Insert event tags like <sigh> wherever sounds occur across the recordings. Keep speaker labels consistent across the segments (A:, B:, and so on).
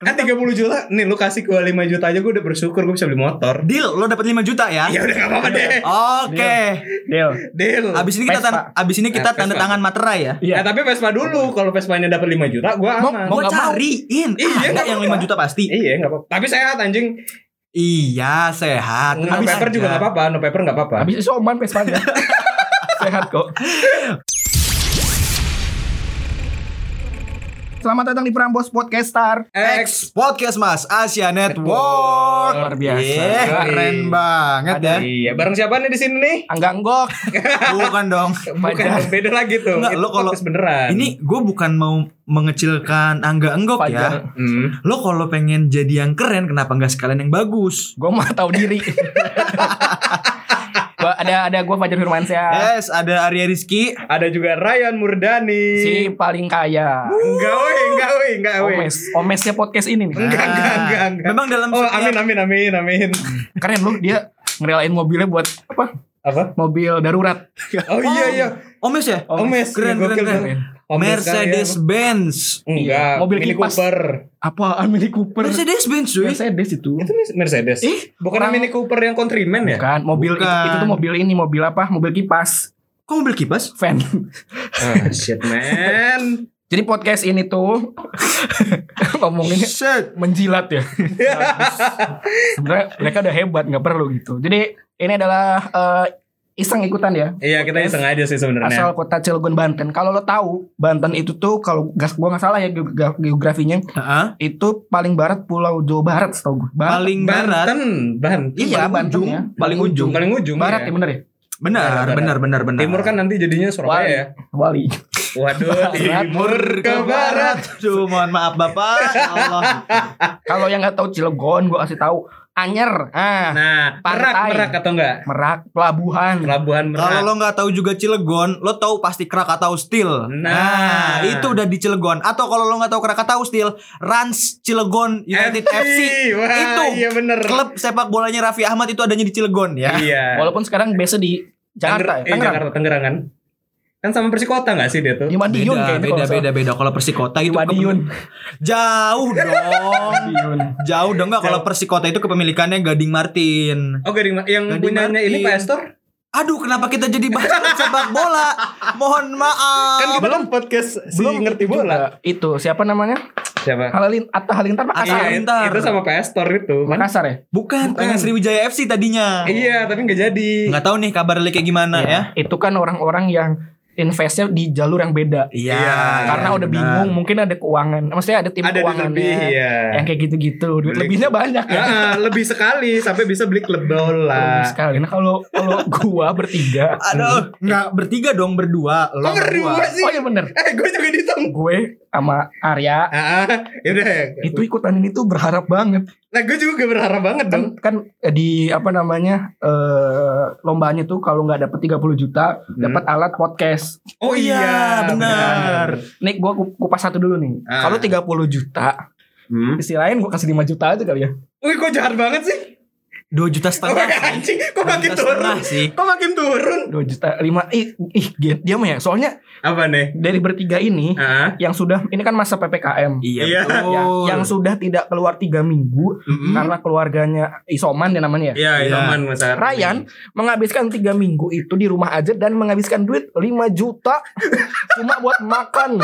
A: Kan 30 juta, nih lu kasih gue 5 juta aja gue udah bersyukur gue bisa beli motor.
B: Deal, lo dapat 5 juta ya?
A: Ya udah gak apa-apa deh.
B: Oke.
C: Deal.
A: Deal.
B: Abis ini kita
C: Vespa.
B: tan- abis ini kita
A: Nah,
B: tanda
A: Vespa.
B: tangan materai ya.
C: Iya.
A: Ya tapi Vespa dulu, kalau Vespanya dapat 5 juta, gue
C: Mau-
A: aman.
C: mau mau.
B: cariin.
A: Iya,
B: Ada
A: nggak
B: yang
A: apa-apa.
B: 5 juta pasti.
A: Iya nggak apa-apa. Tapi sehat anjing.
B: Iya, sehat.
A: No paper
B: aja.
A: juga nggak apa-apa. No paper nggak apa-apa.
C: Habis isoman Vespanya. <laughs> Sehat kok. <laughs> Selamat datang di Prambos Podcaster.
B: X Podcast Mas Asia Network.
C: Luar biasa.
B: Iya, keren banget ya.
A: Iya, bareng siapa nih di sini nih?
C: Angga Enggok. <laughs>
B: Bukan dong.
A: Bukan beda lagi tuh.
B: Enggak,
A: Itu
B: lo kalau-
A: beneran.
B: Ini gue bukan mau mengecilkan Angga Enggok
C: Fajar.
B: ya.
A: Hmm.
B: Lo kalau pengen jadi yang keren, kenapa nggak sekalian yang bagus?
C: Gue mah tahu diri. <laughs> ada ada gue Fajar Firmansyah.
B: Yes, ada Arya Rizky.
A: Ada juga Ryan Murdani.
C: Si paling kaya.
A: Enggak weh, enggak weh, enggak weh.
C: Omes. Omesnya podcast ini nih.
A: Enggak, enggak, enggak, enggak.
B: Memang dalam
A: Oh, amin, amin, amin, amin.
C: Keren loh dia ngerelain mobilnya buat apa?
A: Apa?
C: Mobil darurat.
A: Oh iya, iya.
B: Omes ya?
A: Omes.
B: Keren, keren,
A: gokil,
B: keren.
A: Omes
B: Mercedes. Benz.
A: Enggak,
C: Iya, mobil
A: Mini
C: kipas.
A: Cooper.
C: Apaan Mini Cooper?
B: Mercedes Benz cuy.
C: Mercedes itu.
A: Itu Mercedes.
C: Ih,
A: Bukan
C: orang-
A: Mini Cooper yang Countryman ya?
C: Bukan, mobil itu,
B: Bukan.
C: itu tuh mobil ini, mobil apa? Mobil kipas.
B: Kok mobil kipas?
C: Fan. <laughs>
A: Ah, shit man.
C: Jadi podcast ini tuh <laughs> ngomonginnya
B: Shit.
C: menjilat ya. <laughs> Sebenarnya mereka udah hebat, nggak perlu gitu. Jadi ini adalah eh, iseng ikutan ya.
A: Iya, kita iseng aja sih sebenarnya.
C: Asal kota Cilegon Banten. Kalau lo tahu Banten itu tuh kalau gas gua nggak salah ya geogra- geografinya
B: Heeh.
C: itu paling barat Pulau Jawa Barat setahu gue. Barat,
B: Paling barat.
A: Banten, Banten.
C: Iya,
B: paling
C: Banten
B: ujung.
C: ya.
B: Paling ujung.
A: Paling ujung
C: barat ya
A: ya.
C: bener ya?
B: Benar,
A: Barat,
B: benar, benar, benar.
A: Timur kan nanti jadinya Surabaya
C: Wali.
A: ya.
C: Wali.
A: Waduh, timur ke barat.
B: Mohon maaf Bapak. Ya <laughs> Allah.
C: Kalau yang nggak tahu Cilegon gua kasih tahu Anyer. Ah,
A: Nah, Merak,
C: Pantai.
A: Merak atau enggak?
C: Merak, pelabuhan.
A: Pelabuhan
B: Kalau
A: Merak.
B: lo nggak tahu juga Cilegon, lo tahu pasti Krakatau Steel.
A: Nah.
B: itu udah di Cilegon. Atau kalau lo nggak tahu Krakatau Steel, Rans Cilegon United FC.
A: Wah,
B: Itu
A: iya bener.
B: Klub sepak bolanya Raffi Ahmad itu adanya di Cilegon ya.
A: Iya.
C: Walaupun sekarang biasa di Jakarta, ya,
A: eh,
C: Tangerang.
A: Jakarta, Tangerang kan? Kan sama Persikota gak sih dia tuh?
C: Di Madiun
B: Beda,
C: kayaknya
B: beda, beda, beda. Kalau Persikota itu
C: Di Madiun.
B: jauh <laughs> dong. Jauh dong nggak kalau Persikota itu kepemilikannya Gading Martin.
A: Oh, Gading, yang
B: Gading
A: punyanya ini
B: Martin.
A: Pak Estor?
B: Aduh, kenapa kita jadi bahas sepak bola? Mohon maaf.
A: Kan kita kan podcast si
C: Belum
A: ngerti bola.
C: juga. Itu siapa namanya?
A: Siapa?
C: Halilin Atta Halilintar Makassar.
A: Iya,
B: Halilintar.
A: itu sama Pak Estor itu kan?
C: Makassar ya?
B: Bukan,
A: Bukan.
B: Sriwijaya FC tadinya.
A: Iya, tapi nggak jadi.
B: Nggak tahu nih kabarnya kayak gimana
C: Iya.
B: ya.
C: Itu kan orang-orang yang investnya di jalur yang beda.
B: Iya.
C: Karena udah
B: benar.
C: bingung, mungkin ada keuangan. Maksudnya ada tim
A: Ada duit
C: keuangannya.
A: lebih, iya.
C: Yang kayak gitu-gitu. Duit
A: Beli-
C: lebihnya banyak ya.
A: Ah, lebih sekali sampai bisa beli klub bola.
C: Bagus sekali. Nah kalau kalau <laughs> gua bertiga,
B: Aduh, nggak bertiga dong berdua. Lo
A: Kok berdua sih?
C: oh iya bener.
A: Eh, gue juga dihitung.
C: Gue sama Arya
A: Ah, yaudah.
C: itu ikutan ini tuh berharap banget.
A: Nah, gue juga berharap banget dong.
C: Kan kan eh, di apa namanya eh lombanya tuh kalau nggak dapet 30 juta
A: Hmm.
C: dapat alat podcast.
A: Oh
B: iya, benar.
C: Nih gua ku- kupas satu dulu nih.
A: Ah.
C: Kalau 30 juta,
A: Hmm.
C: istilah lain gua kasih 5 juta aja kali ya.
A: Wih, kok jahat banget sih?
B: Dua juta
A: Oh,
B: setengah. <laughs>
A: anjing, kok makin turun?
B: sih.
A: Kok makin?
C: 2 juta 5 ih ih dia, dia mah ya. Soalnya
A: Apa nih?
C: dari bertiga ini
A: Ah,
C: yang sudah ini kan masa PPKM.
B: Iya,
A: Iya.
B: betul.
C: Yang, yang sudah tidak keluar tiga minggu
A: mm-mm.
C: karena keluarganya isoman ya namanya ya.
A: Iya,
B: Iya.
A: Isoman Mas.
C: Ryan menghabiskan tiga minggu itu di rumah aja dan menghabiskan duit 5 juta cuma buat makan.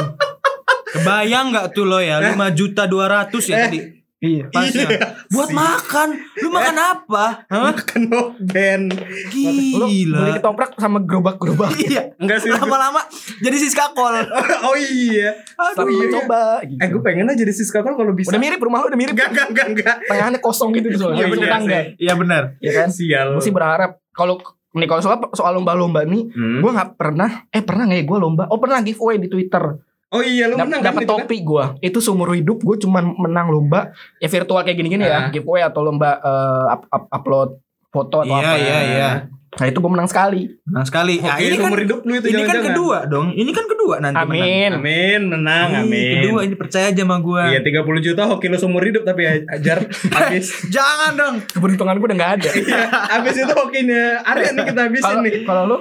B: Kebayang nggak tuh lo ya? 5 juta 200 ya
A: Eh.
B: tadi.
C: Iya.
B: Pasnya.
A: Iya.
B: Buat makan. Lu makan apa? Hah?
A: Makan band.
C: Lu beli
B: Gila.
C: ketoprak sama gerobak-gerobak. <laughs>
B: Iya.
A: Enggak sih.
B: Lama-lama jadi Siska Kol. <laughs>
A: oh iya. Aduh, iya.
C: mencoba gitu.
A: Eh, gue pengen aja jadi Siska Kol kalau bisa.
C: Udah mirip rumah lu udah mirip.
A: Enggak, enggak, enggak, enggak.
C: Tangannya kosong gitu <laughs> soalnya.
A: Iya,
C: Langsung
A: bener
C: tangga.
A: sih.
B: Iya benar.
C: Ya kan?
A: Sial.
C: Gue sih berharap kalau nih kalau soal soal lomba-lomba nih,
A: Hmm.
C: gue nggak pernah eh pernah nggak ya gue lomba? Oh pernah giveaway di Twitter.
A: Oh iya, lu menang kan
C: Dapat
A: itu kan?
C: topi gue. Itu seumur hidup gue cuman menang lomba ya virtual kayak gini-gini ya, giveaway atau lomba eh, up- up- upload foto atau
B: Iya,
C: apa.
B: iya, iya.
C: Nah itu gue menang sekali.
B: Nah sekali. Ya,
A: Oke,
B: ini kan
A: seumur hidup lu itu
B: ini kan kedua dong. Ini kan kedua nanti menang.
C: Amin.
A: Amin, menang,
B: Ih,
A: amin.
B: Kedua ini percaya aja sama gua.
A: Iya 30 juta hoki lu seumur hidup tapi ajar <laughs> habis. <laughs>
B: Jangan dong.
C: Keberuntungan gue udah nggak ada.
A: Iya, habis itu hokinya Arya nih kita habisin nih.
C: kalau lu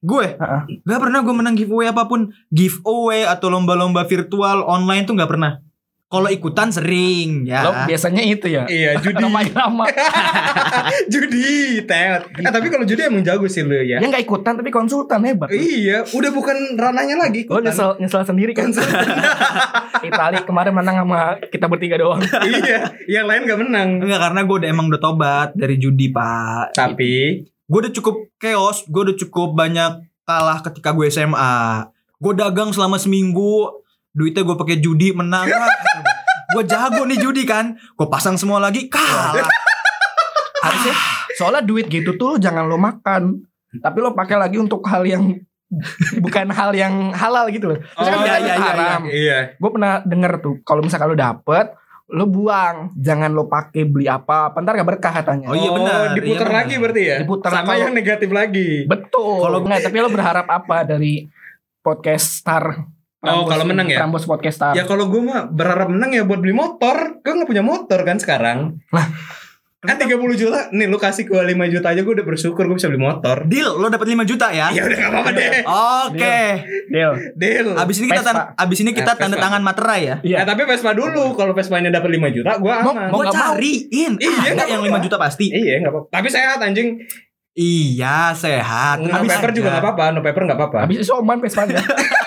B: Gue
C: Heeh.
B: Gak pernah gue menang giveaway apa pun Giveaway atau lomba-lomba virtual online tuh gak pernah Kalau ikutan sering ya.
C: Lo biasanya itu ya.
A: Iya, <laughs> judi.
C: Lama-lama. <laughs>
A: judi, teot. Eh, tapi kalau judi emang jago sih lu ya.
C: Dia nggak ikutan tapi konsultan hebat.
A: Iya, udah bukan ranahnya lagi.
C: Lo
A: ikutan.
C: nyesel, nyesel sendiri kan <laughs> Itali kemarin menang sama kita bertiga doang
A: iya, yang lain gak menang.
B: Enggak karena gue udah emang udah tobat dari judi pak.
A: Tapi
B: Gue udah cukup chaos. Gue udah cukup banyak kalah ketika gue SMA. Gue dagang selama seminggu. Duitnya gue pakai judi menang. gue jago nih judi kan. Gue pasang semua lagi kalah. <laughs>
C: Harusnya Soalnya duit gitu tuh jangan lo makan Tapi lo pakai lagi untuk hal yang <laughs> Bukan hal yang halal gitu loh
A: Oh,
C: kita
B: iya, iya, iya,
C: haram
A: iya.
C: Gue pernah denger tuh Kalau misalkan lo dapet Lo buang Jangan lo pakai beli apa Ntar gak berkah katanya
B: Oh, iya benar,
A: diputar
B: iya
A: lagi berarti ya.
C: Diputar.
A: Sama
C: Kalau-
A: yang negatif lagi.
C: Betul
B: Kalau-
C: Nggak, Tapi lo berharap apa dari Podcast Star
A: Oh, kalau menang ya?
C: Prambos Podcast Star
A: Ya kalau gue mah berharap menang ya buat beli motor. Gue gak punya motor kan sekarang.
C: Lah.
A: Kan 30 juta. Nih lu kasih gue 5 juta aja gue udah bersyukur gue bisa beli motor.
B: Deal, lo dapat 5 juta ya.
A: Ya udah gak apa-apa deh.
B: Oke.
C: Deal
A: Deal.
B: Abis ini kita tan- abis ini kita
A: Eh,
B: tanda tangan materai ya.
C: Iya
A: Ya tapi Vespa dulu. Kalau Vespanya dapat 5 juta gue
C: Mau-
A: aman.
C: mau mau.
B: cariin.
A: Iya,
B: Ada
A: nggak
B: yang
A: apa-apa.
B: 5 juta pasti.
A: Iya gak apa-apa. Tapi sehat anjing.
B: Iya, sehat.
A: No
B: Habis
A: paper
B: aja.
A: juga gak apa-apa. No paper gak apa-apa.
C: Habis itu oman Vespanya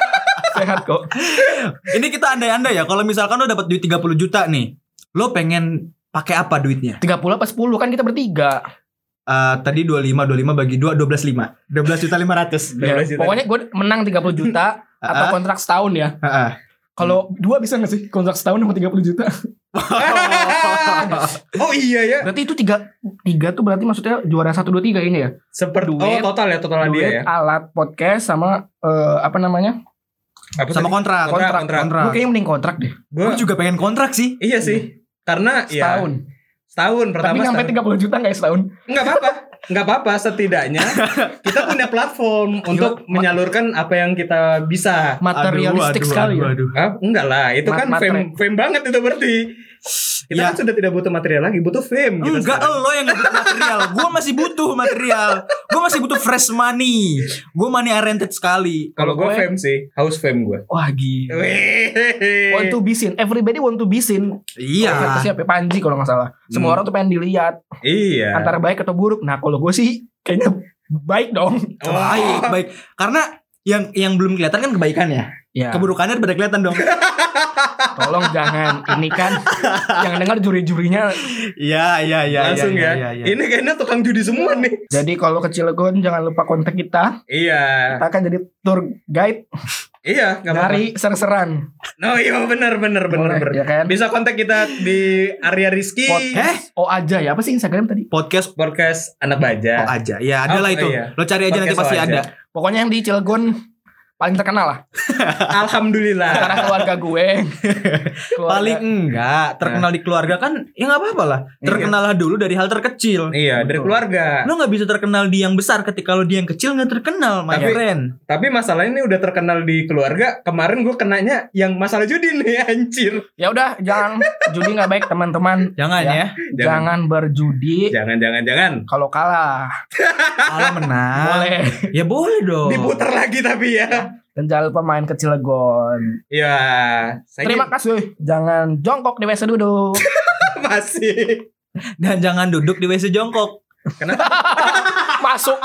C: <laughs> Sehat kok
B: Ini kita andai-andai ya. Kalau misalkan lo dapat duit 30 juta nih, lo pengen pakai apa duitnya?
C: 30 apa 10 kan kita bertiga
B: Eh, tadi 25 25 bagi 2 12 5. 12 juta 500.
C: Ya,
A: 12 juta.
C: pokoknya gue menang 30 juta <laughs> atau kontrak setahun ya.
B: Heeh.
C: Kalau dua bisa gak sih kontrak setahun sama 30 juta? <laughs>
A: oh iya ya.
C: Berarti itu tiga tiga tuh berarti maksudnya juara satu dua tiga ini ya?
A: Seperti
C: Duit.
A: oh total ya total dia ya.
C: alat podcast sama eh, apa namanya?
A: Apa
B: Sama
A: tadi?
B: kontrak.
A: Kontrak, kontrak.
B: Kontrak.
C: Gue kayaknya mending kontrak deh.
A: Gue
B: Gue juga pengen kontrak sih.
A: iya sih. Karena ya
C: Setahun.
A: pertama
C: Tapi sampai
A: setahun.
C: 30 juta gak ya setahun?
A: Enggak apa-apa. Enggak apa-apa setidaknya <laughs> kita punya platform untuk menyalurkan apa yang kita bisa.
C: Materialistik
B: Aduh,
C: sekali
B: aduh,
C: ya.
B: aduh.
A: Ah, enggak lah, itu
C: Ma-
A: kan fame fame banget itu berarti. Kita
B: Ya.
A: kan sudah tidak butuh material lagi, butuh fame kita
B: Enggak
A: sekarang.
B: lo yang gak butuh material Gue masih butuh material Gue masih butuh fresh money Gue money oriented sekali
A: Kalau gue fame sih, house fame gue.
C: Wah gila. Want to be seen. Everybody want to be seen.
B: Iya
C: siapa? Panji kalau nggak salah. Semua
A: Hmm.
C: orang tuh pengen dilihat
A: Iya.
C: antara baik atau buruk. Nah kalau gue sih kayaknya baik dong.
A: Oh.
B: Baik baik Karena yang yang belum kelihatan kan kebaikannya
C: Ya.
B: Keburukannya pada kelihatan dong <laughs>
C: Tolong jangan ini kan yang dengar juri-jurinya.
B: Iya iya iya
A: Langsung
B: iya,
A: ya.
B: iya, iya.
A: Ini kayaknya tukang judi semua nih.
C: Jadi kalau ke Cilegon jangan lupa kontak kita.
A: Iya.
C: Kita akan jadi tour guide
A: Iya, enggak apa-apa.
C: dari ser-seran.
A: No, iya benar benar benar
C: Boleh,
A: benar.
C: ya kan?
A: Bisa kontak kita di Arya Rizky
C: Podcast. Oh aja ya. Apa sih Instagram tadi?
B: Podcast
A: podcast anak
B: oh
A: baja.
B: aja Ya ada
A: Oh,
B: lah itu
A: iya.
B: Lo cari aja nanti
A: Podcast
B: pasti
A: oh
B: ada.
C: Pokoknya yang di Cilegon paling terkenal lah. <laughs>
A: Alhamdulillah.
C: Karena keluarga gue. <laughs> Keluarga-
B: Paling enggak Terkenal di keluarga kan Ya gak apa-apa lah Terkenal lah dulu dari hal terkecil
A: Iya, dari
C: Betul.
A: keluarga.
B: Lo gak bisa terkenal di yang besar Ketika lo di yang kecil gak terkenal My
A: Tapi-
B: friend
A: Tapi masalahnya ini udah terkenal di keluarga. Kemarin gue kenanya yang masalah judi nih, <laughs> anjir.
C: Ya udah jangan judi nggak baik teman-teman.
B: Jangan
C: Ya.
B: ya,
C: Jangan, berjudi
A: Jangan, jangan, jangan.
C: kalau kalah.
B: Kalau menang
C: Boleh.
B: Ya boleh dong
A: Diputar lagi tapi ya.
C: Dan jangan lupa main ke Cilegon.
A: Ya, saya
C: Terima kasih. Jangan jongkok di WC duduk. <laughs>
A: masih.
B: Dan jangan duduk di WC jongkok
A: Kenapa? <laughs>
C: Masuk.